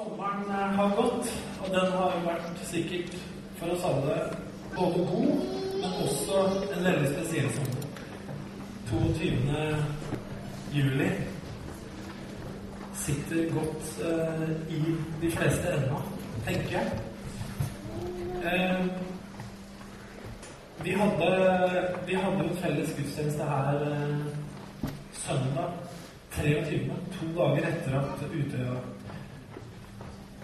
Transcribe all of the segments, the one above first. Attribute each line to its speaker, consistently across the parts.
Speaker 1: Sommeren eh, har gått, og den har vært sikkert for oss alle både god, men også en veldig spesiell sommer. 22. juli sitter godt eh, i de fleste ennå, tenker jeg. Eh, vi, hadde, vi hadde jo felles gudstjeneste her eh, søndag 23., to dager etter at Utøya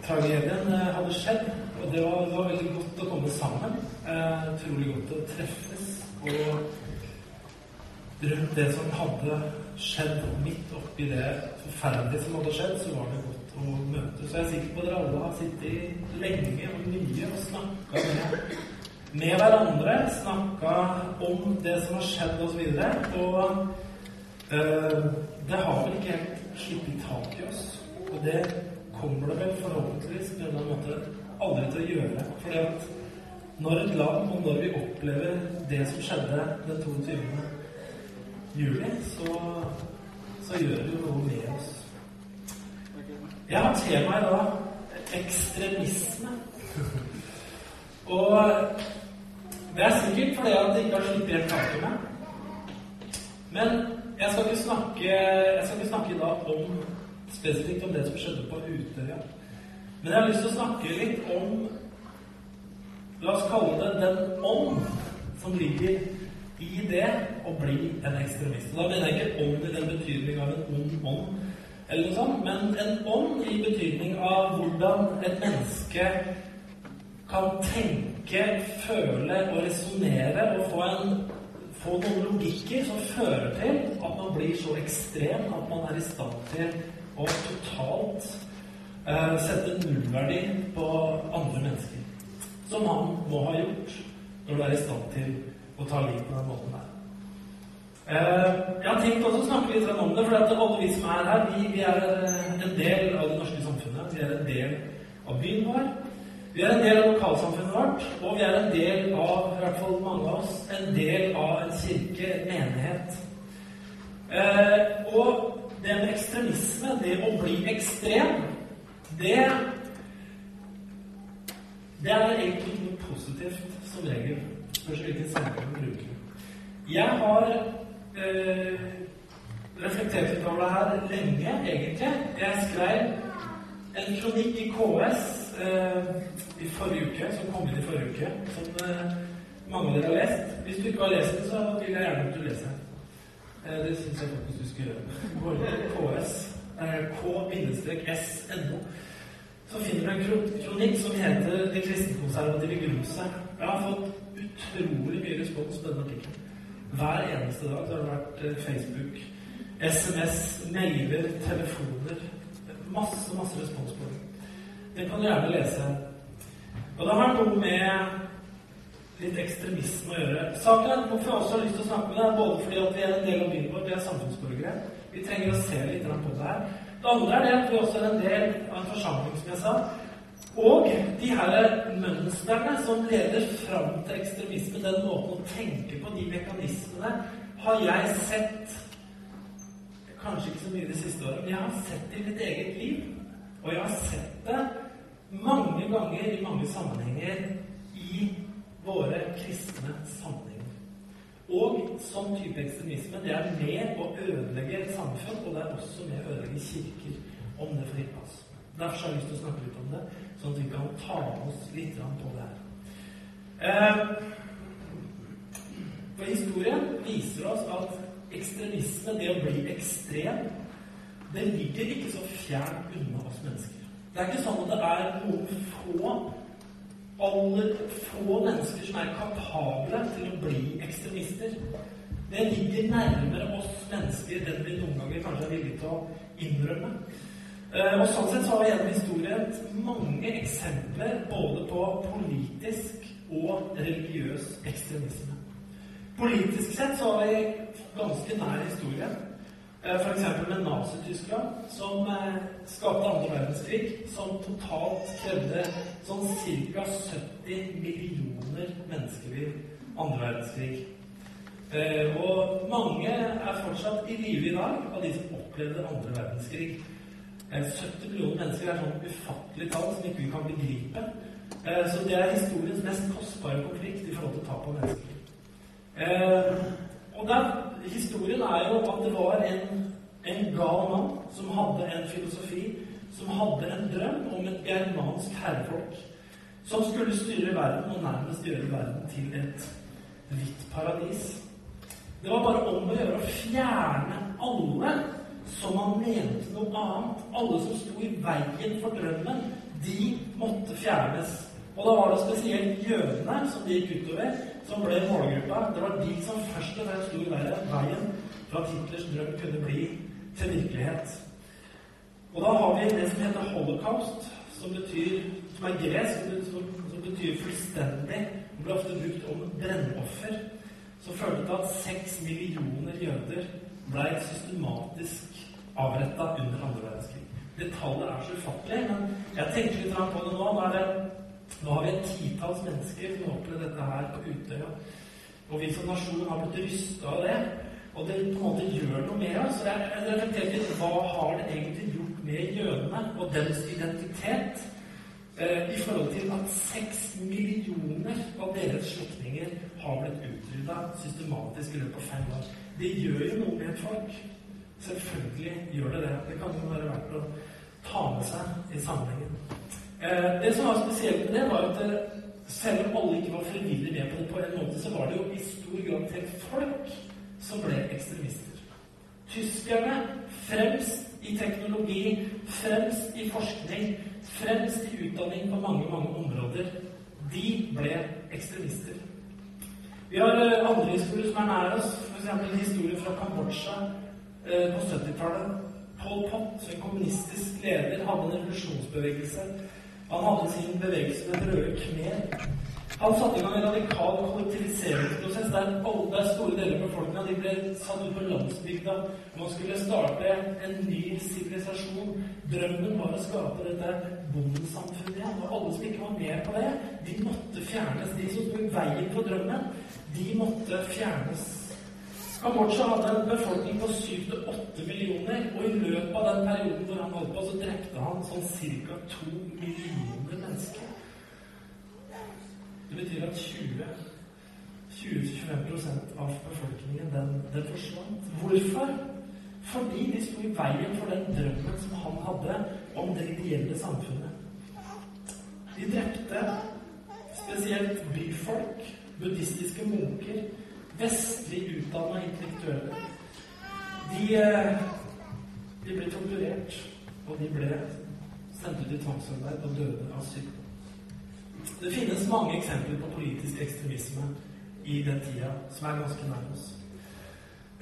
Speaker 1: tragedien eh, hadde skjedd. Og det var, det var, veldig godt å komme sammen. Eh, utrolig godt å treffes. Og rundt det som hadde skjedd, midt oppi det forferdelige som hadde skjedd, så var det godt å møtes. Så jeg er sikker på at dere alle har sittet lenge og mye og snakka med, med hverandre. Snakka om det som har skjedd, osv. Og, så og eh, det har vel ikke helt sluppet tak i oss. Og det kommer det vel forhåpentligvis på en eller annen måte aldri til å gjøre. Fordi at når et land, og når vi opplever det som skjedde den 22. juli, så, så gjør det jo noe med oss. Jeg har temaet da ekstremisme. og det er sikkert fordi at det ikke har sluppet helt tak i meg. Men jeg skal ikke snakke, jeg skal ikke snakke i dag om spesifikt om det som skjedde på Utøya. Men jeg har lyst til å snakke litt om La oss kalle det den ånd som ligger i det å bli en ekstremist. Da mener jeg ikke ånd i den betydning av en ond ånd, eller noe sånt, men en ånd i betydning av hvordan et menneske kan tenke, føle og resonnere og få, en, få noen logikker som fører til at man blir så ekstrem at man er i stand til og totalt eh, sette nullverdi på andre mennesker. Som han må ha gjort når du er i stand til å ta liv på den måten der. Eh, jeg har tenkt også å snakke litt om det, for alle vi som er her, vi, vi, er en del av det norske samfunnet. Vi er en del av byen vår. Vi er en del av lokalsamfunnet vårt, og vi er en del av, i hvert fall mange av oss, en del av en kirke, en menighet. Eh, og det med ekstremisme, det å bli ekstrem, det Det er egentlig ikke noe positivt som regel. Spørs hvilken sammenheng man bruker. Jeg har øh, reflektert litt over det her lenge, egentlig. Jeg skrev en kronikk i KS øh, i forrige uke, som kom inn i forrige uke, som øh, mange av dere har lest. Hvis du ikke har lest den, så vil jeg gjerne at du leser den. Eh, det syns jeg faktisk du skal gjøre. K-s.no, så finner du en kronikk som heter 'Det kristenkonservative gruset'. Jeg har fått utrolig mye respons på denne artikkelen. Hver eneste dag har det vært eh, Facebook, SMS, mailer, telefoner Masse, masse respons på det. Det kan du gjerne lese. Og det har noe med litt ekstremisme å gjøre. Saken er hvorfor jeg også har lyst til å snakke med deg, både fordi at vi er en del av byen vår, vi er samfunnsborgere. Vi trenger å se litt på det her. Det andre er det at vi også er en del av en forsamling, som jeg sa. Og de her mønstrene som leder fram til ekstremisme, den måten å tenke på, de mekanismene, har jeg sett Kanskje ikke så mye de siste årene, men jeg har sett det i mitt eget liv. Og jeg har sett det mange ganger i mange sammenhenger i våre kristne sammenhenger. Og sånn type ekstremisme det er med å ødelegge et samfunn, og det er også med å ødelegge kirker, om det får hippe oss. Derfor har jeg lyst til å snakke litt om det, sånn at vi kan ta med oss litt på det her. Eh, for historien viser oss at ekstremisme, det å bli ekstrem, det ligger ikke så fjernt unna oss mennesker. Det er ikke sånn at det er noen få aller få mennesker som er kapable til å bli ekstremister. Det ligger nærmere oss mennesker enn vi noen ganger kanskje er villige til å innrømme. Eh, og Sånn sett så har vi gjennom historien mange eksempler både på politisk og religiøs ekstremisme. Politisk sett så har vi ganske nær historien F.eks. med Nazi-Tyskland, som eh, skapte andre verdenskrig, som totalt krevde sånn ca. 70 millioner menneskeliv andre verdenskrig. Eh, og mange er fortsatt i live i dag av de som opplevde andre verdenskrig. 70 millioner mennesker er sånn ufattelig tall som ikke vi kan begripe. Eh, så det er historiens mest kostbare konflikt i forhold til tap av mennesker. Eh, og der, historien er jo at det var en, en gal mann som hadde en filosofi, som hadde en drøm om et germansk herrefolk som skulle styre verden og nærmest gjøre verden til et hvitt paradis. Det var bare om å gjøre å fjerne alle som han mente noe annet. Alle som sto i veien for drømmen, de måtte fjernes. Og da var det spesielt jødene som det gikk utover, som ble målgruppa. Det var de som først og fremst sto i veien for at Hitlers drøm kunne bli til virkelighet. Og da har vi det som heter holocaust, som, betyr, som er gresk, som, som betyr fullstendig. Det ble ofte brukt om brennoffer. Som førte til at seks millioner jøder ble systematisk avretta under andre verdenskrig. Det tallet er så ufattelig, men jeg tenker litt på det nå. Nå, det, nå har vi et titalls mennesker som har opplevd dette her på Utøya. Og vi som nasjon har blitt rysta av det. Og det på en måte gjør noe med oss. Jeg litt hva har det egentlig gjort med jødene og deres identitet eh, i forhold til at seks millioner av deres slektninger har blitt utrydda systematisk i løpet av fem år. Det gjør jo noe med et folk. Selvfølgelig gjør det det. Det kan jo være verdt å ta med seg i sammenhengen. Eh, det som var spesielt med det, var at eh, selv om alle ikke var frivillig med på det på en måte, så var det jo i stor grad til folk som ble ekstremister. Tyskerne fremst i teknologi, fremst i forskning, fremst i utdanning på mange, mange områder, de ble ekstremister. Vi har eh, andre historier som er nær oss, f.eks. en historie fra Kambodsja på 70-tallet. Pol Pot, en kommunistisk leder, hadde en revolusjonsbevegelse. Han hadde sin bevegelse med røde khmer. Han satte i gang en radikal kollektiviseringsprosess der, der store deler av befolkninga ble satt ut på landsbygda. Man skulle starte en ny sivilisasjon. Drømmen var å skape dette bondesamfunnet igjen. Og alle som ikke var med på det, de måtte fjernes. De som sto i veien for drømmen, de måtte fjernes. Kambodsja hadde en befolkning på 7-8 millioner, løpet av den perioden hvor han holdt på, så drepte han sånn ca. 2 millioner mennesker. Det betyr at 20-25% av befolkningen, den, den forsvant. Hvorfor? Fordi de sto i veien for den drømmen som han hadde om det ideelle samfunnet. De drepte spesielt byfolk, buddhistiske munker, vestlig utdanna intellektuelle. De, eh, de, ble torturert, og de ble sendt ut i tvangsarbeid og døde av sykdom. Det finnes mange eksempler på politisk ekstremisme i den tida som er ganske nær oss.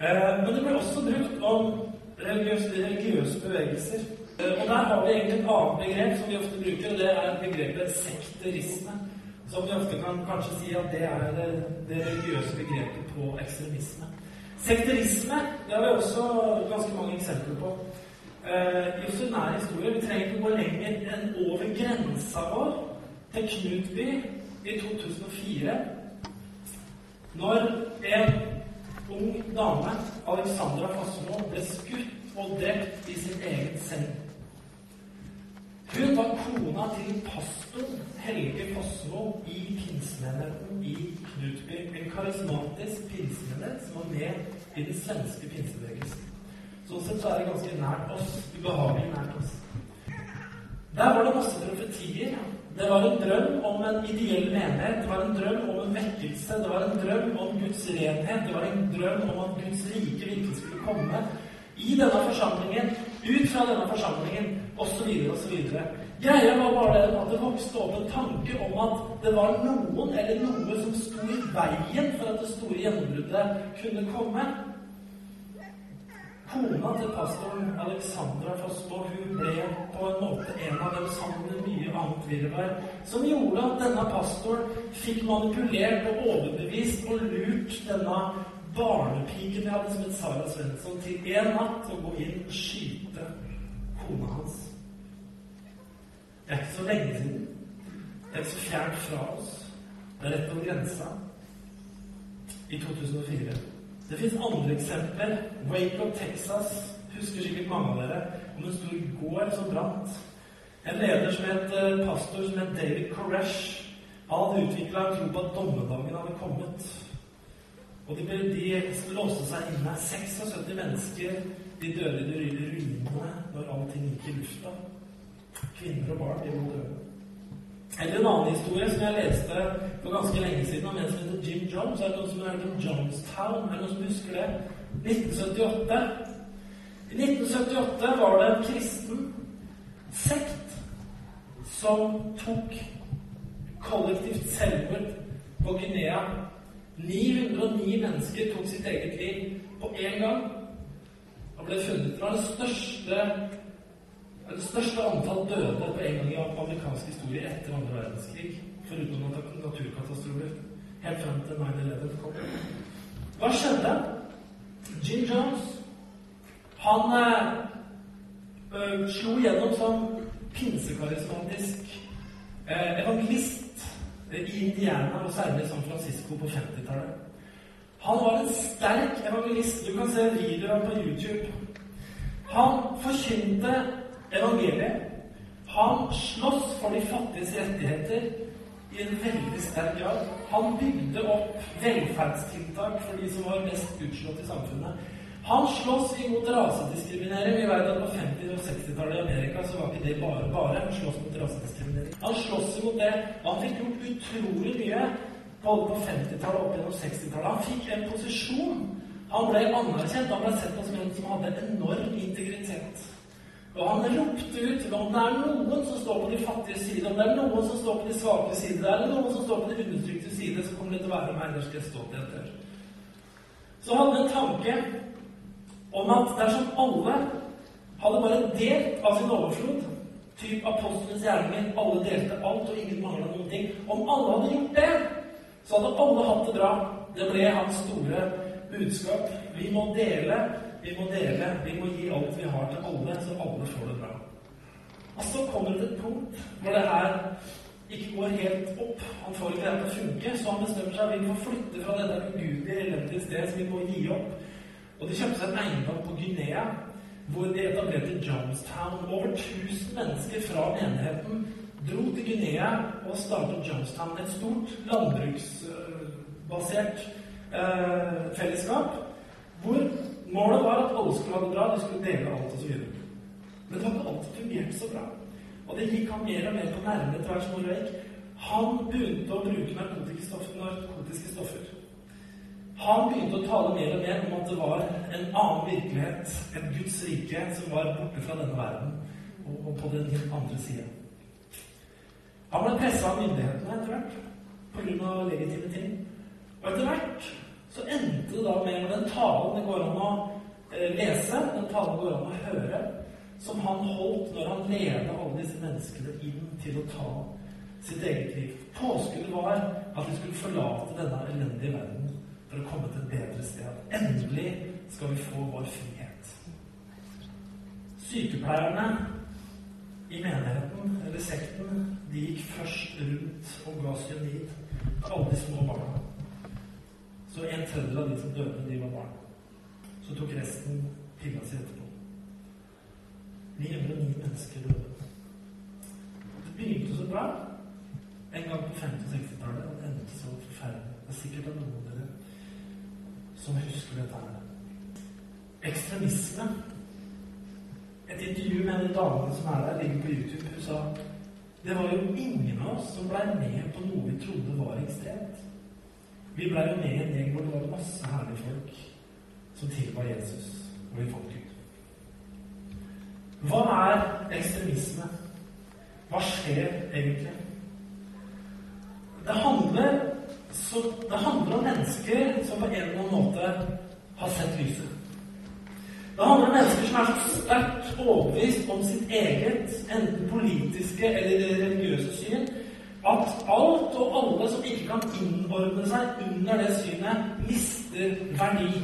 Speaker 1: Eh, men det ble også brukt om religiøse, religiøse bevegelser. Eh, og der har vi egentlig et annet begrep som vi ofte bruker, og det er begrepet sekterisme. Som vi ofte kan kanskje si at det er det, det religiøse begrepet på ekstremisme. Sekterisme det har vi også ganske mange eksempler på. Eh, I også nær historie. Vi trenger ikke gå lenger enn over grensa vår til Knutby i 2004. Når en ung dame, Alexandra Fossmo, ble skutt og drept i sin egen seng. Hun var kona til pastor Helge Fossmo i pinsemenigheten i Knutby. En karismatisk pinsemenighet som var med i den svenske pinsebevegelsen. Sånn sett så er det ganske nært oss. Ubehagelig nært oss. Der var det masse profetier. Det var en drøm om en ideell menighet. Det var en drøm om en vekkelse. Det var en drøm om Guds renhet. Det var en drøm om at Guds rike virkelig skulle komme i denne forsamlingen, ut fra denne forsamlingen, osv., osv. Greia var bare at det vokste opp en tanke om at det var noen eller noe som sto i veien for at det store gjennombruddet kunne komme. Kona til pastoren Alexandra Fossmo hun ble på en måte en av dem sammen med mye annet virvar, som gjorde at denne pastoren fikk manipulert og overbevist og lurt denne barnepiken vi hadde som het Sara Svensson, til en natt å gå inn og skyte kona hans. Det er ikke så lenge siden. Det er ikke så fjernt fra oss. Det er rett på grensa. I 2004. Det fins andre eksempler. Wake Up Texas. husker sikkert mange av dere om en stor gård som brant. En leder som het eh, pastor som het David Koresh, han hadde utvikla en tro på at dommedagen hadde kommet. Og de, de låste seg inne. 76 mennesker de døde i de ruinene når allting gikk i lufta. Kvinner og barn de må dø. Eller en annen historie som jeg leste for ganske lenge siden om en som heter Jim Jones. Er det noen som har hørt om Jonestown? Er det noen som husker det? 1978. I 1978 var det en kristen sekt som tok kollektivt selvmord på Guinea. 909 mennesker tok sitt eget liv på én gang og ble funnet. Det var den største, det største antall døde på en gang i amerikansk historie etter andre verdenskrig. Foruten naturkatastrofer. Helt fram til 9-11 kom. Hva skjedde? Jim Jones han øh, slo gjennom som pinsekarismatisk øh, evangelist i Indiana og særlig San Francisco på 50-tallet. Han var en sterk evangelist. Du kan se videoer på YouTube. Han forkynte evangeliet. Han sloss for de fattiges rettigheter i en veldig sterk grad. Han bygde opp velferdstiltak for de som var mest utslått i samfunnet. Han slåss imot rasediskriminering. Vi vet at på 50- og 60-tallet i Amerika så var ikke det bare bare. Han slåss mot rasediskriminering. Han slåss imot det. Han fikk gjort utrolig mye både på 50-tallet og opp gjennom 60-tallet. Han fikk en posisjon. Han ble anerkjent. Han ble sett på som en som hadde enorm integritet. Og han ropte ut om det er noen som står på de fattige side, om det er noen som står på de svake side, det er noen som står på de undertrykte side, så kommer det til å være til etter. Så hadde han en tanke om at dersom alle hadde bare delt av sin overflod, typ apostlenes gjerninger, alle delte alt, og ingen mangla noen ting Om alle hadde gjort det, så hadde alle hatt det bra. Det ble hans store budskap. Vi må dele, vi må dele, vi må gi alt vi har til alle, så alle får det bra. Og så kommer det et punkt hvor det her ikke går helt opp. Han får ikke det til å funke, så han bestemmer seg vi må flytte fra dette ugudelige, elendige stedet, så vi må gi opp. Og de kjøpte seg en eiendom på Guinea, hvor de etablerte Jonestown. Over 1000 mennesker fra menigheten dro til Guinea og startet Jonestown. Et stort landbruksbasert eh, fellesskap hvor målet var at alle skulle ha det bra, de skulle dele alt osv. Men det var ikke alltid fungert så bra. Og det gikk han mer og mer på nervene etter hvert som året gikk. Han begynte å bruke narkotiske stoffer. Han begynte å tale mer og mer om at det var en annen virkelighet, et Guds rike, som var borte fra denne verden og på den andre siden. Han ble pressa av myndighetene etter hvert pga. legitime ting. Og etter hvert så endte det da med den talen det går an å eh, lese, den talen det går an å høre, som han holdt når han ledet alle disse menneskene inn til å ta sitt eget liv. Påskuddet var at de skulle forlate denne elendige verden for å komme til et bedre sted. Endelig skal vi få vår frihet. Sykepleierne i menigheten, eller sekten, de gikk først rundt og ga cyanid til alle de små barna. Så en tredjedel av de som døde, de var barn. Så tok resten pilla si etterpå. 909 mennesker døde. Det begynte så bra en gang på 50- og 60-tallet, og det endte så forferdelig. Det er sikkert at noen av dere som husker dette her. Ekstremisme. Et intervju med en dame som er der, ligger på YouTube. Hun sa det var jo ingen av oss som blei med på noe vi trodde var ekstremt. Vi blei jo med i en gjeng hvor det var masse herlige folk som tilba Jesus, og vi fant Gud. Hva er ekstremisme? Hva skjer egentlig? Det handler så det handler om mennesker som på en eller annen måte har sett lyset. Det handler om mennesker som er så sterkt overbevist om sitt eget, enten politiske eller religiøse syn, at alt og alle som ikke kan innordne seg under det synet, mister verdi.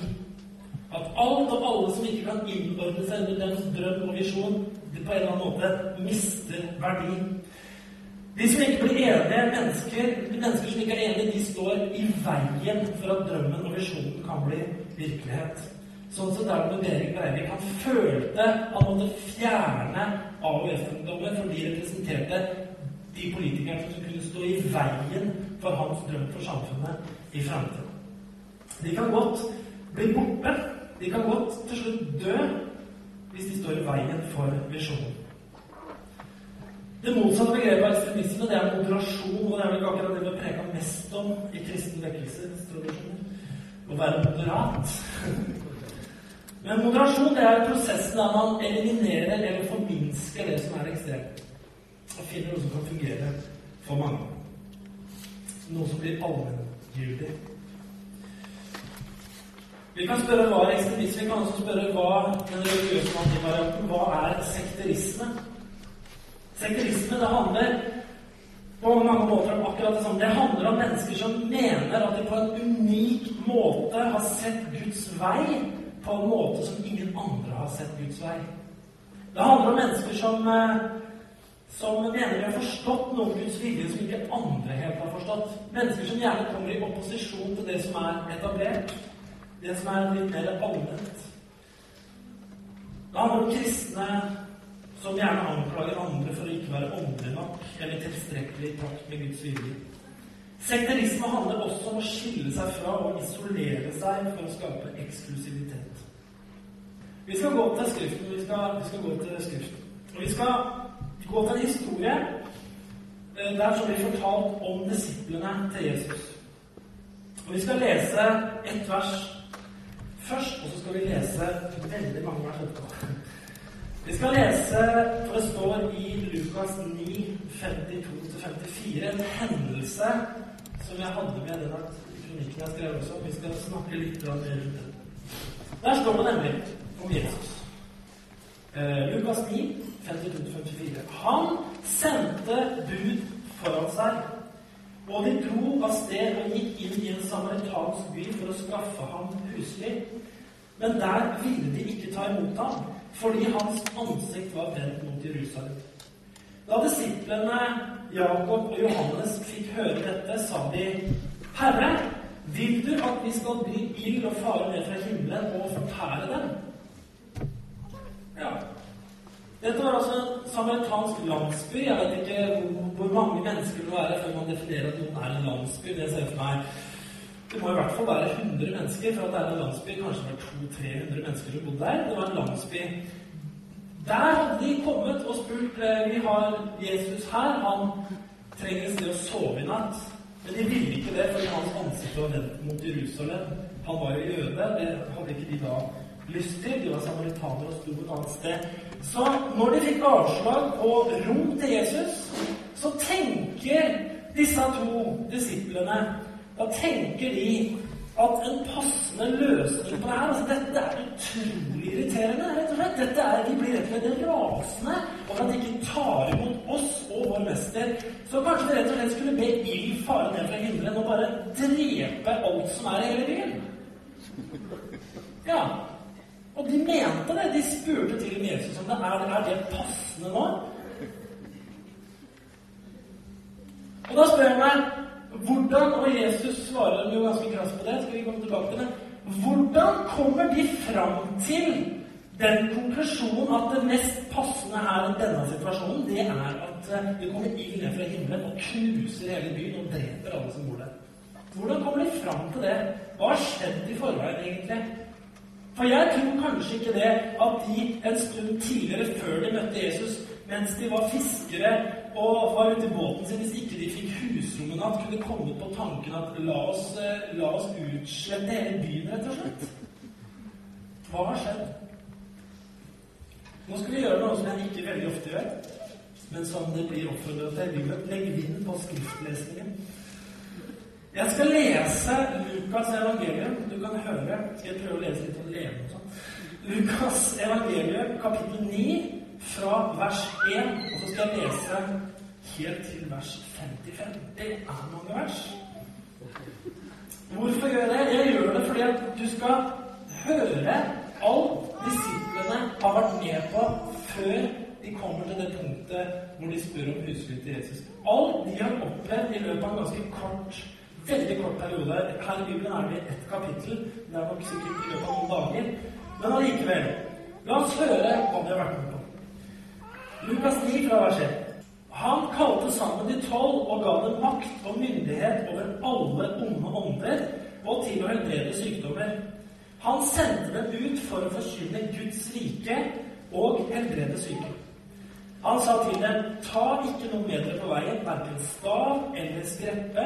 Speaker 1: At alt og alle som ikke kan innordne seg under deres drøm og visjon, på en eller annen måte mister verdi. De som ikke blir enige, mennesker, mennesker som ikke er enige, de står i veien for at drømmen og visjonen kan bli virkelighet. Sånn som der Erik Breivik. Han følte han måtte fjerne AUF-ungdommen, for de representerte de politikerne som kunne stå i veien for hans drøm for samfunnet i framtiden. De kan godt bli borte. De kan godt til slutt dø hvis de står i veien for visjonen. Det motsatte begrepet av ekstremisme det er moderasjon. Og det er vel ikke akkurat det vi har preka mest om i kristen vekkelsestradisjoner. Å være moderat. Men moderasjon det er prosessen der man eliminerer eller forminsker det som er ekstremt. Og finner noe som kan fungere for mange. Noe som blir allmenngyldig. Vi kan spørre hva er ekstremisme. Vi kan også spørre hva den religiøse antivarianten, hva er sekterisme? Sekterisme det handler på mange måter om akkurat det samme. Det handler om mennesker som mener at de på en unik måte har sett Guds vei på en måte som ingen andre har sett Guds vei. Det handler om mennesker som, eh, som mener de har forstått noe Guds vilje som ikke andre helt har forstått. Mennesker som gjerne kommer i opposisjon til det som er etablert. Det som er litt mer allment. Det handler om kristne som gjerne anklager andre for å ikke være åndelige nok eller tilstrekkelig i takt med Guds vilje. Sekterisme handler også om å skille seg fra og isolere seg for å skape eksklusivitet. Vi skal gå til Skriften. Vi skal, vi skal gå til Skriften. Og vi skal gå til en historie eh, der som blir fortalt om disiplene til Jesus. Og Vi skal lese ett vers først, og så skal vi lese veldig mange vers etterpå. Vi skal lese, for det står i Lukas 9, 52-54, en hendelse som jeg hadde med den kronikken jeg skrev også. Vi skal snakke litt rundt den. Der står det nemlig om Jesus. Eh, Lukas 9, 52-54. Han sendte bud foran seg, og de dro av sted og gikk inn i en samaritansk by for å skaffe ham husly. Men der ville de ikke ta imot ham fordi hans ansikt var vendt mot Jerusalem. Da disiplene Jakob og Johannes fikk høre dette, sa de, Herre, vil du at vi skal bli ild og fare ned fra himmelen og fortære dem? Dette var altså en samaritansk landsby. Jeg vet ikke hvor mange mennesker det må være før man definerer at noen er en landsby. Det ser jeg for meg det må i hvert fall være 100 mennesker, for at det er en landsby. Kanskje det var 200-300 mennesker som bodde der. Det var en landsby. Der hadde de kommet og spurt eh, vi har Jesus her. Han trenger et sted å sove i natt. Men de ville ikke det fordi hans ansikt var vendt mot Jerusalem. Han var jo jøde. Det hadde ikke de da lyst til. De var samaritanere og sto et annet sted. Så når de fikk avslag på rom til Jesus, så tenker disse to disiplene da tenker de at en passende løsning på det her altså Dette er utrolig irriterende. rett og slett. Dette er, De blir rett og slett rasende over at de ikke tar imot oss og vår mester. Så kanskje de rett og slett skulle be ild fare ned fra himmelen og bare drepe alt som er i hele byen. Ja. Og de mente det. De spurte til og med Jesus om det er, er det passende nå. Og da spør jeg meg hvordan, og Jesus svarer jo ganske krass på det, skal vi komme tilbake til det. Hvordan kommer de fram til den konklusjonen at det mest passende her i denne situasjonen, det er at eh, det kommer ild ned fra himmelen og knuser hele byen og dreper alle som bor der? Hvordan kommer de fram til det? Hva har skjedd i forveien, egentlig? For jeg tror kanskje ikke det at de en stund tidligere, før de møtte Jesus, mens de var fiskere og var ute i båten sin, hvis ikke de fikk husrom en natt, kunne komme på tanken at la oss, eh, la oss utslette hele byen, rett og slett. Hva har skjedd? Nå skal vi gjøre noe som jeg ikke veldig ofte gjør, men som det blir oppfordret til. Vi vil legge vind på skriftlesningen. Jeg skal lese Lukas evangelium. Du kan høre. Skal jeg prøve å lese litt om levende og sånn? Lukas evangelium, kapittel 9 fra vers 1, og så skal jeg lese helt til vers 55. Det er mange vers. Hvorfor gjør jeg det? Jeg gjør det fordi at du skal høre alt disiplene har vært med på før de kommer til det punktet hvor de spør om husly til Jesus. Alt de har opplevd i løpet av en ganske kort veldig kort periode. Her i Bibelen er det ett kapittel. Det er nok sikkert i løpet av noen dager. Men allikevel, la oss høre hva de har vært med på. Lukas 9 fra vers 1. Han kalte sammen de tolv og ga dem makt og myndighet over alle onde ånder og til å helbrede sykdommer. Han sendte dem ut for å forkynne Guds rike og helbrede syke. Han sa til dem, ta ikke noe med dere på veien, verken stav eller skreppe.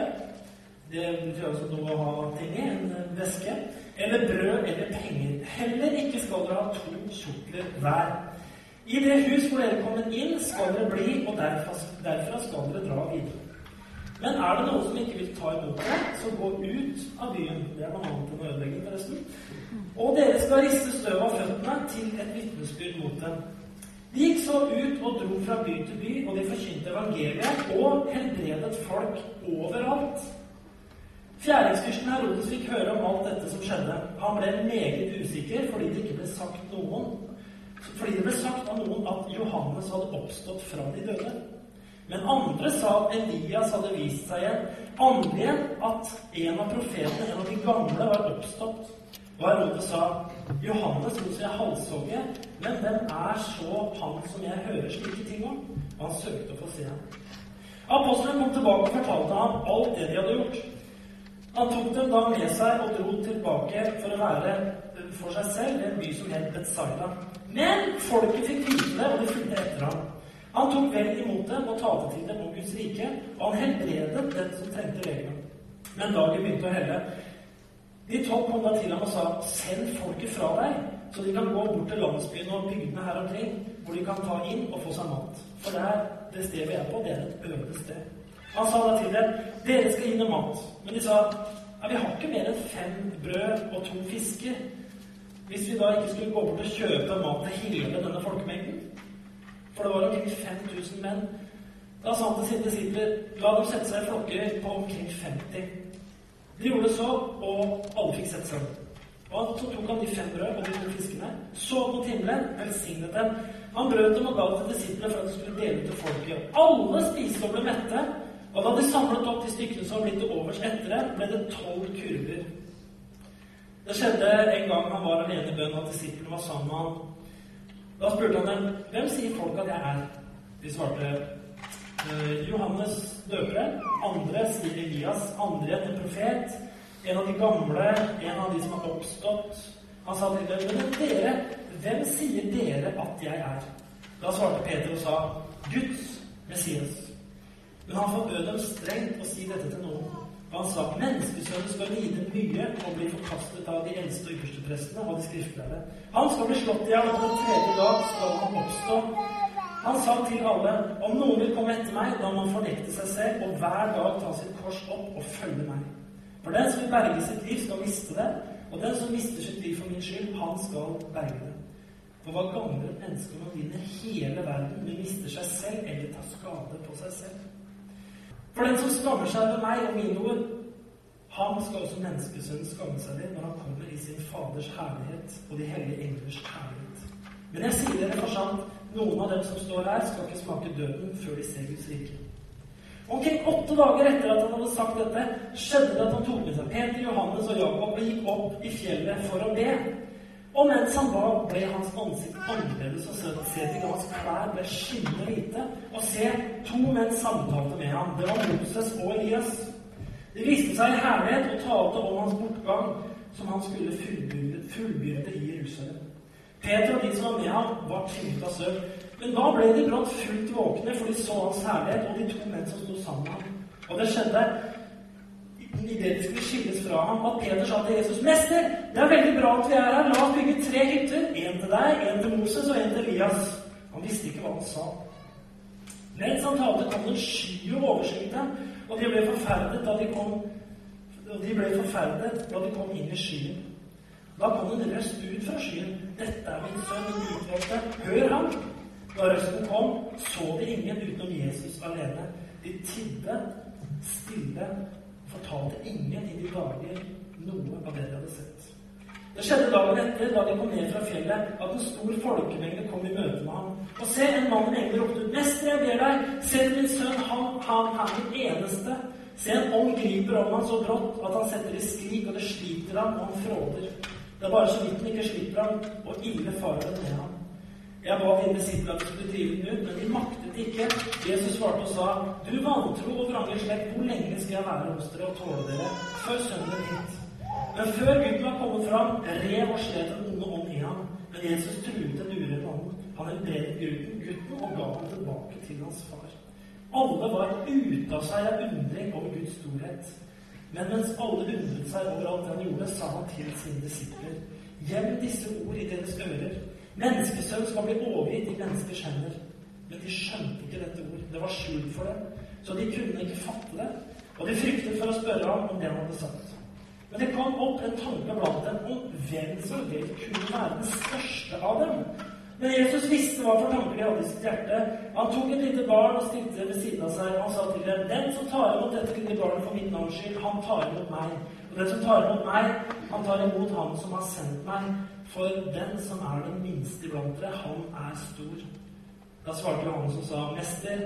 Speaker 1: Det betyr altså noe å ha ting i, en veske. Eller brød eller penger. Heller ikke skal dere ha to kjortler hver. I det hus hvor dere kommer inn, skal dere bli, og derfra, derfra skal dere dra videre. Men er det noen som ikke vil ta imot dere, så gå ut av byen. Det er noe annet enn å ødelegge, forresten. Og dere skal riste støv av føttene til et vitnesbyrd mot dem. De gikk så ut og dro fra by til by, og de forkynte evangeliet og helbredet folk overalt. Fjæringsfyrsten Herodes fikk høre om alt dette som skjedde. Han ble meget usikker fordi det ikke ble sagt noen fordi det ble sagt av noen at Johannes hadde oppstått fra de døde. Men andre sa at Elias hadde vist seg igjen. Andre igjen at en av profetene, en av de gamle, var oppstått. Og Herodes sa, 'Johannes lot seg halshogge, men hvem er så han som jeg hører slike ting om?' Og han søkte å få se ham. Apostelen kom tilbake og fortalte ham alt det de hadde gjort. Han tok dem da med seg og dro tilbake for å være for seg selv i en by som het Betzaida. Men folket fikk vite det, og de fulgte etter ham. Han tok vel imot dem og talte til dem om Guds rike, og han helbredet den som trengte regelen. Men dagen begynte å helle. De tolv kom da til ham og sa, send folket fra deg, så de kan gå bort til landsbyene og bygdene her omkring, hvor de kan ta inn og få seg mat. For det er det stedet vi er på, det er et øde sted. Han sa da til dem, dere skal gi noe mat. Men de sa, ja, vi har ikke mer enn fem brød og to fisker. Hvis vi da ikke skulle gå bort og kjøpe mat til hele denne folkemengden For det var omkring 5000 menn. Da sa han til sine disipler la dem sette seg i flokker på omkring 50. De gjorde det så, og alle fikk sette seg. Og Så tok han de fem brød og de to fiskene, så mot himmelen, velsignet dem. Han brøt dem og ga til disiplene for at de skulle dele til folket. Alle spiste og ble mette. Og da de samlet opp de stykkene som var blitt overs etter det, ble det tolv kurver. Det skjedde en gang han var alene i bønn, og disiplene var sammen med ham. Da spurte han dem hvem sier folk at jeg er. De svarte eh, Johannes døperen. Andre sier Elias. Andre en profet. En av de gamle. En av de som har oppstått. Han sa til dem men dere, hvem sier dere at jeg er? Da svarte Peter og sa Guds Messias. Men han forbød dem strengt å si dette til noen. Han sa menneskesønnen skal lide mye og bli forkastet av de eldste og ypperste prestene og de skriftlærde. Han skal bli slått i hjel, og på tredje dag skal han oppstå. Han sa til alle, om noen vil komme etter meg, da må han fornekte seg selv og hver dag ta sitt kors opp og følge meg. For den som vil berge sitt liv, skal miste det, og den som mister sitt liv for min skyld, han skal berge det. For hva gagner et menneske om han vinner hele verden, men mister seg selv eller tar skade på seg selv? For den som skammer seg over meg og mine ord, han skal også menneskesønnen skamme seg ved når han kommer i sin Faders herlighet og de hellige englers herlighet. Men jeg sier dere for sant, noen av dem som står her, skal ikke smake døden før de ser Guds rike. Omkring åtte dager etter at han hadde sagt dette, skjedde det at han tok med seg Peter, Johannes og Jakob og gikk opp i fjellet for å be. Og mens han ba, ble hans ansikt annerledes, og se til hans klær ble skinnende hvite. Og se, to menn samtalte med ham. Det var Moses og Elias. De viste seg i herlighet og talte om hans bortgang, som han skulle fullbyrde, i Jerusalem. Peter og de som var med ham, var tynget av søvn. Men da ble de brått fullt våkne, for de så hans herlighet og de to menn som sto sammen med ham. Og det skjedde idet de skulle skilles fra ham, at Peter sa til Jesus, 'Mester, det er veldig bra at vi er her. La oss bygge tre hytter. En til deg, en til Moses og en til Elias.' Han visste ikke hva han sa. Mens han talte, kom en sky og overskyet og de ble forferdet da de kom og de ble forferdet da de kom inn i skyen. Da kom en røst ut fra skyen. 'Dette er min sønn, min utvalgte. Hør ham!' Da røsten kom, så de ingen utenom Jesus alene. De tidde stille fortalte ingen i de dager noe av det de hadde sett. Det skjedde dagen etter, da de kom ned fra fjellet, at en stor folkemengde kom i møte med ham. Og se, en mann med engler ropte ut, 'Mester, jeg ber deg, send min sønn, han, han er min eneste.' Se, en ånd griper om ham så brått at han setter i skrik, og det sliter ham, og han fråder. Det er bare så vidt den ikke slipper ham, og ille farer det med ham. Jeg ba dine disipler at de skulle drive den ut, men de maktet ikke. Jesus svarte og sa, Du vantro og vrange slekt, hvor lenge skal jeg være hos dere og tåle dere, før sønnen hit? Men før gutten var kommet fram, rev og slet en onde ånd i ham. Men Jesus truet den urene ånden. Han helbredet gutten, gutten og ga ham tilbake til hans far. Alle var ute av seg av undring over Guds storhet. Men mens alle undret seg over alt han gjorde, sa han til sine disipler, gjem disse ord i deres ører. Menneskesønn skal bli overgitt i menneskers hender. Men de skjønte ikke dette ord. Det var skjult for dem. Så de kunne ikke fatte det. Og de fryktet for å spørre ham om det han hadde sagt. Men det kom opp en tanke blant dem om hvem som vel kunne være den største av dem. Men Jesus visste hva for tanker de hadde i sitt hjerte. Han tok et lite barn og stilte det ved siden av seg. Han sa til dem, 'Den som tar imot dette lille barnet for mitt navns skyld, han tar imot meg.' 'Og den som tar imot meg, han tar imot han som har sendt meg.' 'For den som er den minste iblant dere, han er stor.' Da svarte Johannes og sa, 'Mester,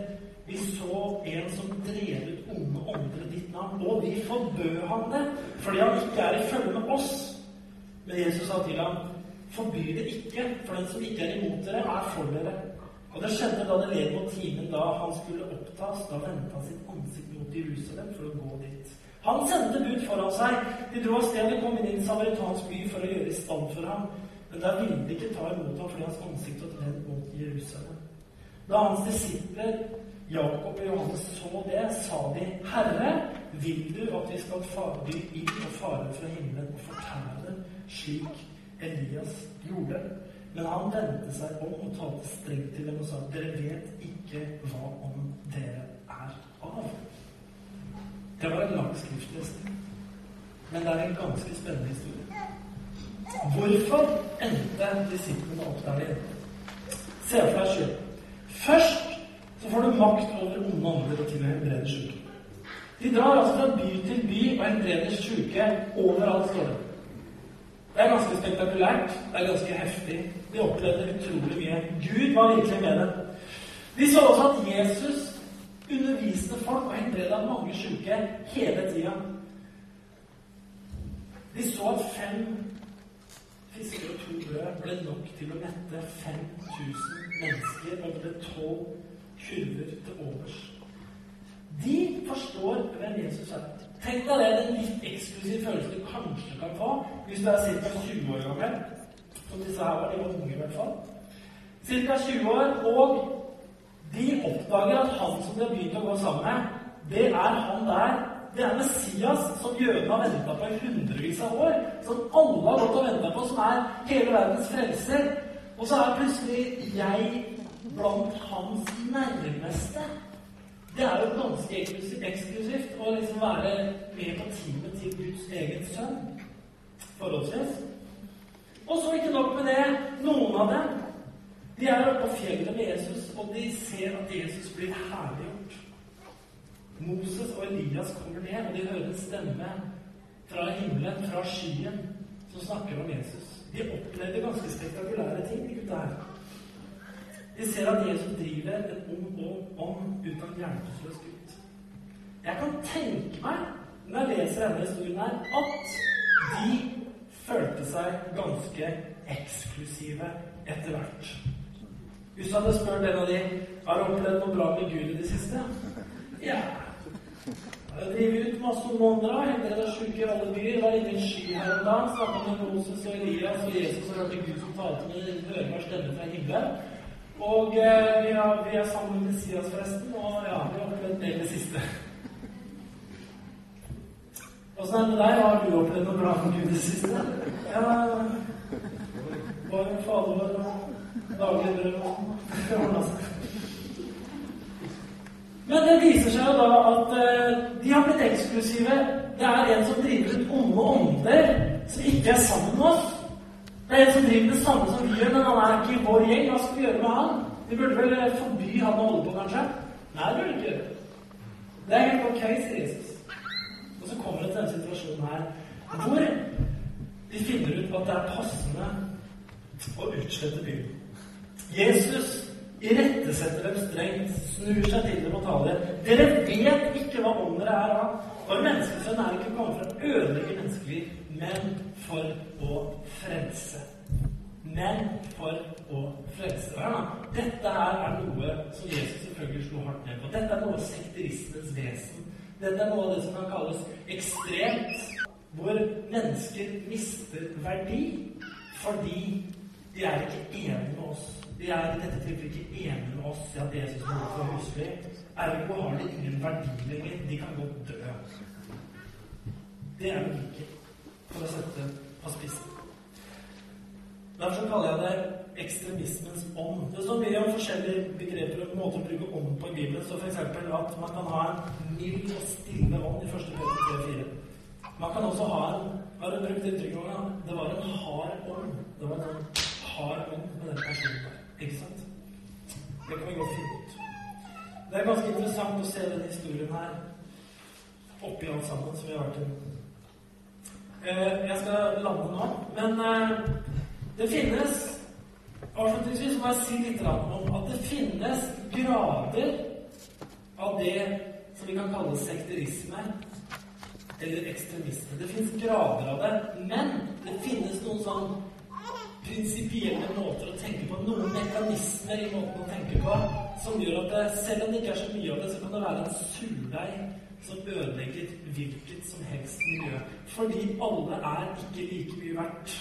Speaker 1: vi så en som drev ut onde ånder ditt navn, og vi forbød ham det, fordi han ikke er i følge med oss.' Men Jesus sa til ham, Forby det ikke, for den som ikke er imot dere, er for dere. Og det skjedde da det led mot timen da han skulle opptas. Da vendte han sitt ansikt mot Jerusalem for å gå dit. Han sendte bud foran seg. De dro av sted og kom inn i en samaritansk by for å gjøre i stand for ham. Men der ville de ikke ta imot ham fordi hans ansikt var vendt mot Jerusalem. Da hans disipler Jakob og Johannes så det, sa de, Herre, vil du at vi skal fare inn og fare fra himmelen og fortære slik Elias gjorde. Men han vendte seg om og talte strengt til dem og sa dere vet ikke hva om dere er av. Det var en lang nesten. men det er en ganske spennende historie. Hvorfor endte disiplene opp der igjen? Se for deg sjøl. Først så får du makt over onde ånder og til å helbrede sjuke. De drar altså fra by til by og helbreder sjuke overalt, står det. Det er ganske spektakulært. Det er ganske heftig. De opplevde utrolig mye. Gud var virkelig med dem. De så også at Jesus underviste folk og helbreda mange syke hele tida. De så at fem fisker og to brød ble nok til å mette 5000 mennesker, og det ble tolv kurver til overs. De forstår hvem Jesus er. Tenk deg det, den litt eksklusive følelsen du kanskje kan få hvis du er ca. 20 år gammel. Som disse her var. De var unge, i hvert fall. Ca. 20 år, og de oppdager at han som de har begynt å gå sammen med, det er han der. Det er Messias som jødene har venta på i hundrevis av år. Som alle har gått og venta på, som er hele verdens frelser. Og så er plutselig jeg blant hans nærmeste. Det er jo ganske eksklusivt å liksom være med på teamet til Guds egen sønn. Forholdsvis. Og så ikke nok med det. Noen av dem de er oppe på fjellet med Jesus, og de ser at Jesus blir herliggjort. Moses og Elias kommer ned, og de hører en stemme fra himmelen, fra skyen, som snakker om Jesus. De opplever ganske spektakulære ting, de gutta her. De ser at Jesus driver en ung ånd ut av en hjelpeløs gutt. Jeg kan tenke meg, når jeg leser denne historien her, at de følte seg ganske eksklusive etter hvert. Hvis du hadde spurt en av de har du opplevd noe bra med Gud i det siste. Ja. Jeg driver ut masse måneder, helbreda sjuke i alle byer. Var inne i en sky her en dag, snakka med Moses og Elias og Jesus og hørte Gud som talte med en hørbar stemme fra himmelen. Og eh, vi, har, vi, er sammen med Messias, forresten, og ja, vi har opplevd det i det siste. Åssen er det med deg? Har du opplevd noe bra med Gud i det siste? Ja Var Fader vår Men det viser seg jo da at uh, de har blitt eksklusive. Det er en som driver ut onde ånder, som ikke er sammen med oss. Det er en som driver det samme som vi gjør, men han er ikke i vår gjeng. Hva skal vi gjøre med han? Vi burde vel eh, forby han å holde på, kanskje? Nei, det burde vi ikke gjøre. Det er helt ok, sier Jesus. Og så kommer det til denne situasjonen her hvor de finner ut at det er passende å utslette byen. Jesus irettesetter dem strengt, snur seg til dem og taler. Dere vet ikke hva ånd dere er av. For menneskesønnen er ikke kommet for å ødelegge menneskeliv, men for å frelse. Men for å frelse. Hør nå. Dette her er noe som Jesus selvfølgelig slo hardt ned på. Dette er noe av sekterismens vesen. Dette er noe av det som kan kalles ekstremt, hvor mennesker mister verdi fordi de er ikke enige med oss. De er i dette tilfellet ikke enige med oss i at Jesus må få husly. Ergo har de ingen verdi lenger. De kan godt dø. Det er logikken, for å sette på spissen. Derfor kaller jeg det ekstremismens ånd. Det står mye om forskjellige begreper og måter å bruke ånd på i Bibelen. Så f.eks. at man kan ha en mild og stille ånd i 1. Peter 3-4. Man kan også ha en Har du brukt uttrykket noen Det var en hard ånd. Det var en hard ånd med den personen. Ikke sant? Det kan vi godt finne ut. Det er ganske interessant å se denne historien her oppi alt sammen som vi har vært i. Eh, jeg skal lande nå, men eh, det finnes Avslutningsvis må jeg si litt om at det finnes grader av det som vi kan kalle sekterisme eller ekstremisme. Det finnes grader av det, men det finnes noen sånn prinsipielle måter å tenke på, noen mekanismer i måten å tenke på, som gjør at det, selv om det ikke er så mye av det, så kan det være en surdeig som ødelegger hvilket som helst miljø. Fordi alle er ikke like mye verdt.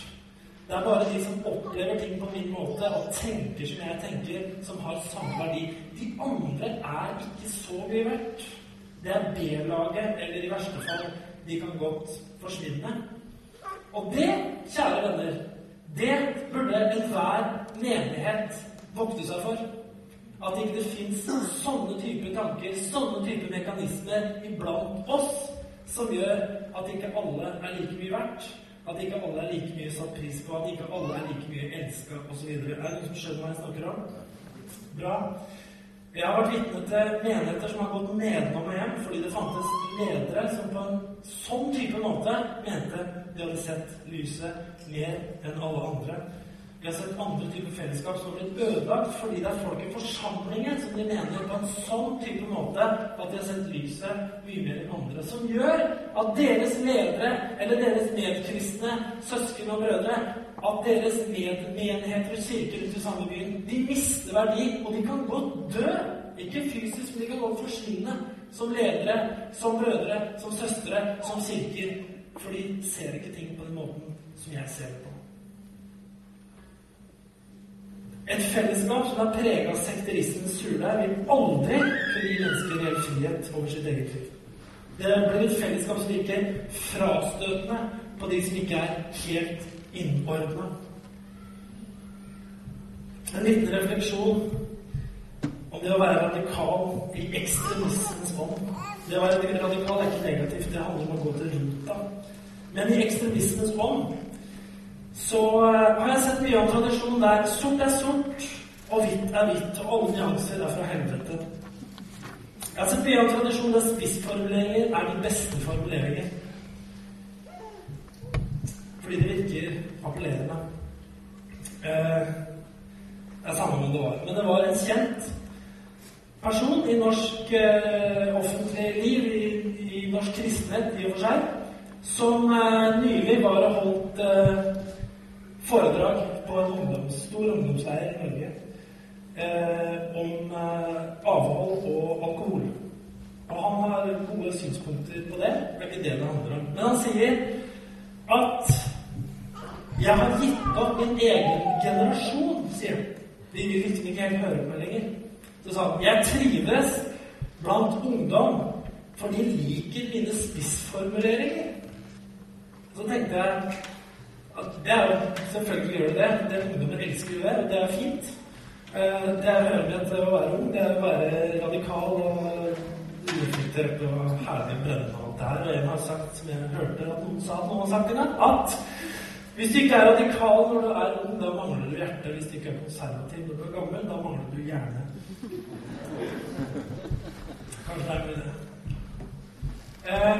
Speaker 1: Det er bare de som opplever ting på min måte og tenker som jeg tenker, som har samme verdi. De andre er ikke så mye verdt. Det er B-laget, eller i verste fall De kan godt forsvinne. Og det, kjære venner, det burde enhver menighet vokte seg for. At ikke det fins sånne typer tanker, sånne typer mekanismer iblant oss som gjør at ikke alle er like mye verdt. At ikke alle er like mye satt pris på, at ikke alle er like mye elska osv. Er det noen som skjønner hva jeg snakker om? Bra. Jeg har vært vitne til menigheter som har gått nedenom og hjem fordi det fantes ledere som på en sånn type måte mente de hadde sett lyset mer enn alle andre. Vi har sett andre typer fellesskap som har blitt ødelagt fordi det er folk i de mener på en sånn type måte at de har sett lyset mye mer enn andre. Som gjør at deres ledere eller deres medkristne søsken og brødre at deres medmenigheter og kirker ute i samme byen de mister verdi, og de kan godt dø. Ikke fysisk, men de kan godt forsvinne som ledere, som brødre, som søstre, som kirker. For de ser ikke ting på den måten som jeg ser på. Et fellesskap som er prega av sekterismens surdeig, vil aldri kunne gi mennesker reell frihet over sitt eget liv. Det blir et fellesskap som virker frastøtende på de som ikke er helt innordna. En liten refleksjon om det å være radikal i ekstremismens ånd. Det å være radikal er ikke negativt, det handler om å gå til rota. Men i ekstremismens ånd så uh, har jeg sett mye av tradisjonen der sort er sort, og hvitt er hvitt, og alle nyanser er fra helvete. Jeg har sett mye av tradisjonen der spissformuleringer er de beste formuleringer. Fordi det virker appellerende. Uh, det er samme om det var. Men det var en kjent person i norsk uh, offentlig liv, i, i, norsk kristenhet i og for seg, som nylig var og holdt foredrag på en ungdoms, stor ungdomsleir i Norge eh, om eh, avhold og alkohol. Og han har gode synspunkter på det. Det er ikke det det handler om. Men han sier at 'Jeg har gitt opp min egen generasjon', sier han. De vil liksom ikke helt høre på lenger. Så sa han 'Jeg trives blant ungdom, for de liker mine spissformuleringer'. Så tenkte jeg det er jo, Selvfølgelig gjør det det. det Ungdommen elsker jo det, og det er fint. Eh, det er hører å være ung. Det er å være radikal og ureflektert og herlig brennende og alt det her. Og en har sagt, som jeg hørte at noen sa noen har sagt at hvis du ikke er radikal når du er ung, da mangler du hjerte. Hvis du ikke er konservativ når du er gammel, da mangler du hjerne. Kanskje det er mye det. Eh,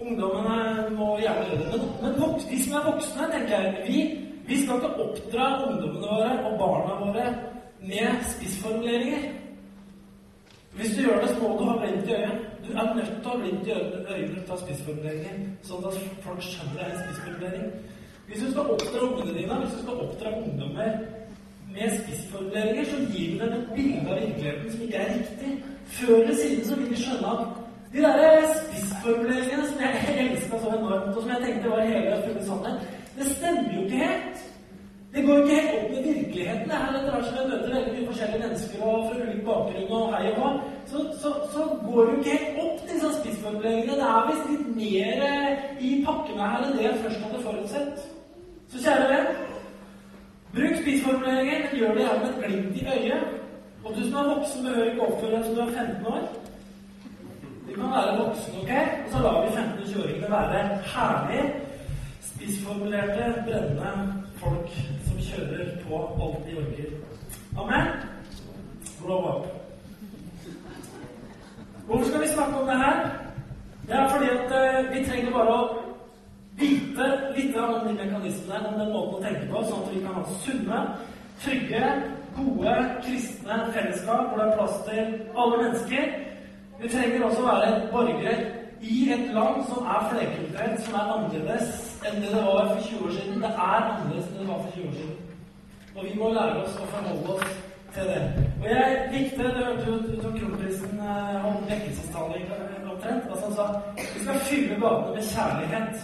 Speaker 1: Ungdommene må gjerne gjøre det. Men, men vi som er voksne, tenker jeg, vi, vi skal ikke oppdra ungdommene våre og barna våre med spissformuleringer. Hvis du gjør det, så må du ha blindt i øyet. Du er nødt til å ha blindt i øynene til spissformuleringer, sånn at folk skjønner det er en spissformulering. Hvis du skal oppdra ungene dine, hvis du skal oppdra ungdommer med spissformuleringer, så gir du dem et bilde av virkeligheten som ikke er riktig. Før eller siden så vil de skjønne at de der spissformuleringene som jeg elska så enormt, og som jeg tenkte var hele fulle sannhet, det stemmer jo ikke helt. Det går ikke helt opp med virkeligheten. det her Etter hvert som jeg møter veldig mye forskjellige mennesker og fra ulik bakgrunn, og hei og hå, så, så, så, går jo ikke helt opp, disse spissformuleringene. Det er visst litt mer i pakkene her enn det jeg først hadde forutsett. Så kjære venn, bruk spissformuleringer, men gjør det gjerne med et glimt i øyet. Og du som er voksen, behøver ikke oppføre deg som du er 15 år. Du kan være voksen, ok? Og så lar vi 15- og 20-åringene være herlig spissformulerte, brennende folk som kjører på alt de orker. Amen? Grow up. Hvorfor skal vi snakke om det her? Det er fordi at uh, vi trenger bare å vite litt om de mekanismene, om den måten å tenke på, sånn at vi kan ha sunne, trygge, gode, kristne fellesskap hvor det er plass til alle mennesker. Vi trenger også være borgere i et land som er flerkulturelt, som er annerledes enn det det var for 20 år siden. Det er annerledes enn det var for 20 år siden. Og vi må lære oss å forholde oss til det. Og jeg likte Det hørte jo ut kronprisen eh, om vekkelsestale omtrent. Altså han sa vi skal fylle gatene med kjærlighet.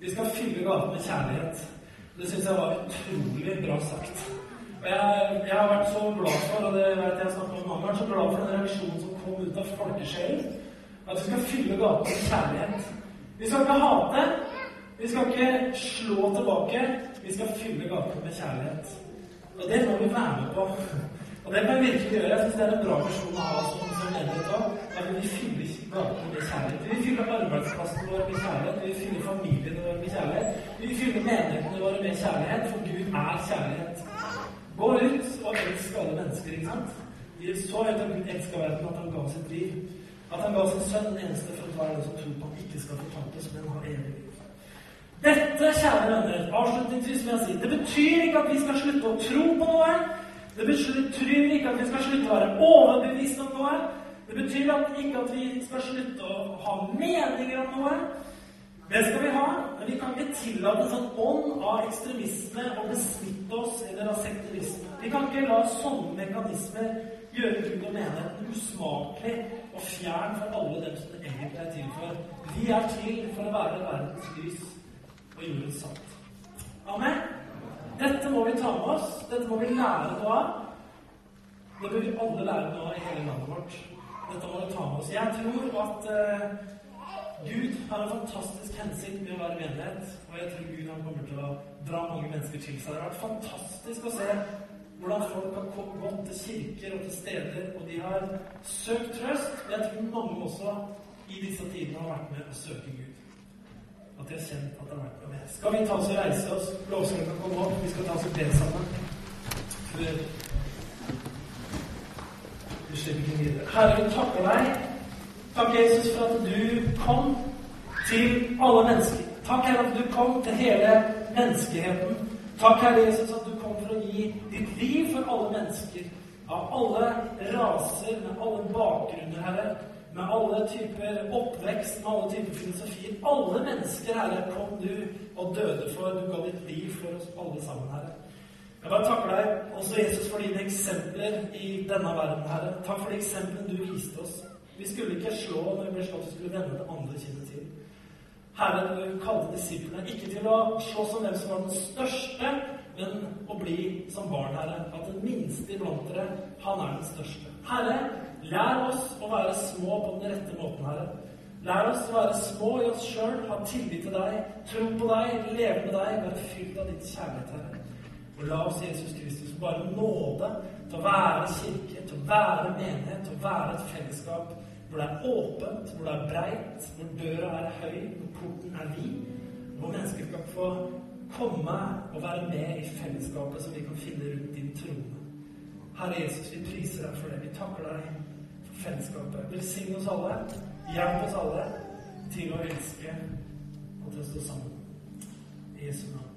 Speaker 1: Vi skal fylle gatene med kjærlighet. Det syns jeg var utrolig bra sagt. Og jeg, jeg, har vært så glad for, og det vet jeg snakket om mange ganger, så glad for den reaksjonen som kom ut av folkesjelen. At vi skal fylle gatene med kjærlighet. Vi skal ikke hate. Vi skal ikke slå tilbake. Vi skal fylle gatene med kjærlighet. Og det må vi være med på. Og det kan vi virkelig gjøre. Jeg syns det er en bra person å ha som, som menighet òg. Der vi fyller gatene med kjærlighet. Vi fyller arbeidsplassen vår med kjærlighet. Vi fyller fylle familiene våre med kjærlighet. Vi fyller menighetene våre med kjærlighet, for Gud er kjærlighet. Gå ut og elsk alle mennesker, ikke sant? Vi så høyt at Gud elska verden, at han ga sitt liv. At han ga sin sønn, den eneste for enhver den som tror på ham, ikke skal fortapes, men har evig liv. Dette, kjære venner, avslutningsvis vil jeg si, det betyr ikke at vi skal slutte å tro på noe. Det betyr ikke at vi skal slutte å være overbevist om noe. Det betyr at ikke at vi skal slutte å ha meninger om noe. Det skal vi ha, men vi kan ikke tillate en sånn ånd av ekstremisme å besmitte oss eller av sekterisme. Vi kan ikke la sånne mekanismer gjøre Gud og menigheten usmakelig og fjern for alle dem som det egentlig er til for. Vi er til for å være verdens lys og jordens salt. Amen. Dette må vi ta med oss. Dette må vi lære noe av. Det bør vi alle lære noe av i hele landet vårt. Dette må vi ta med oss. Jeg tror at uh, Gud har en fantastisk hensikt med å være menighet. Og jeg tror Gud han kommer til å dra mange mennesker til seg. Det har vært fantastisk å se hvordan folk har gått til kirker og til steder, og de har søkt trøst. Jeg tror mange også i disse tidene har vært med å søke Gud at de har kjent at det har vært med. Skal vi ta oss og reise oss? Lovsangen kan komme opp. Vi skal ta oss og be sammen. Før vi slipper ikke videre. Herre, vi takker deg. Takk, Jesus, for at du kom til alle mennesker. Takk, Herre, at du kom til hele menneskeheten. Takk, Herre Jesus, at du kom å gi ditt liv for alle mennesker. Av alle raser, med alle bakgrunner, Herre med alle typer oppvekst, med alle typer filosofier. Alle mennesker, Herre, kom du og døde for. Du ga ditt liv for oss alle sammen, Herre. Jeg bare takker deg også, Jesus, for dine eksempler i denne verden, Herre. Takk for de eksemplene du viste oss. Vi skulle ikke slå når vi ble slått, vi skulle vende det andre kinnet til. Herre, du kalte disiplene ikke til å slåss om hvem som var den største, men å bli som barn, Herre. At den minste iblant dere, han er den største. Herre, Lær oss å være små på den rette måten, Herre. Lær oss å være små i oss sjøl, ha tillit til deg, tro på deg, leve med deg, være fylt av ditt kjærlighet, Herre. Og la oss Jesus Kristus bare nåde til å være kirke, til å være menighet, til å være et fellesskap hvor det er åpent, hvor det er breit, hvor døra er høy, hvor porten er vid, hvor mennesker kan få komme og være med i fellesskapet som vi kan finne rundt din trone. Herre Jesus, vi priser deg for det. Vi takker deg for fellesskapet. Velsign oss alle. Hjelp oss alle til å elske og til å stå sammen. I Jesu navn.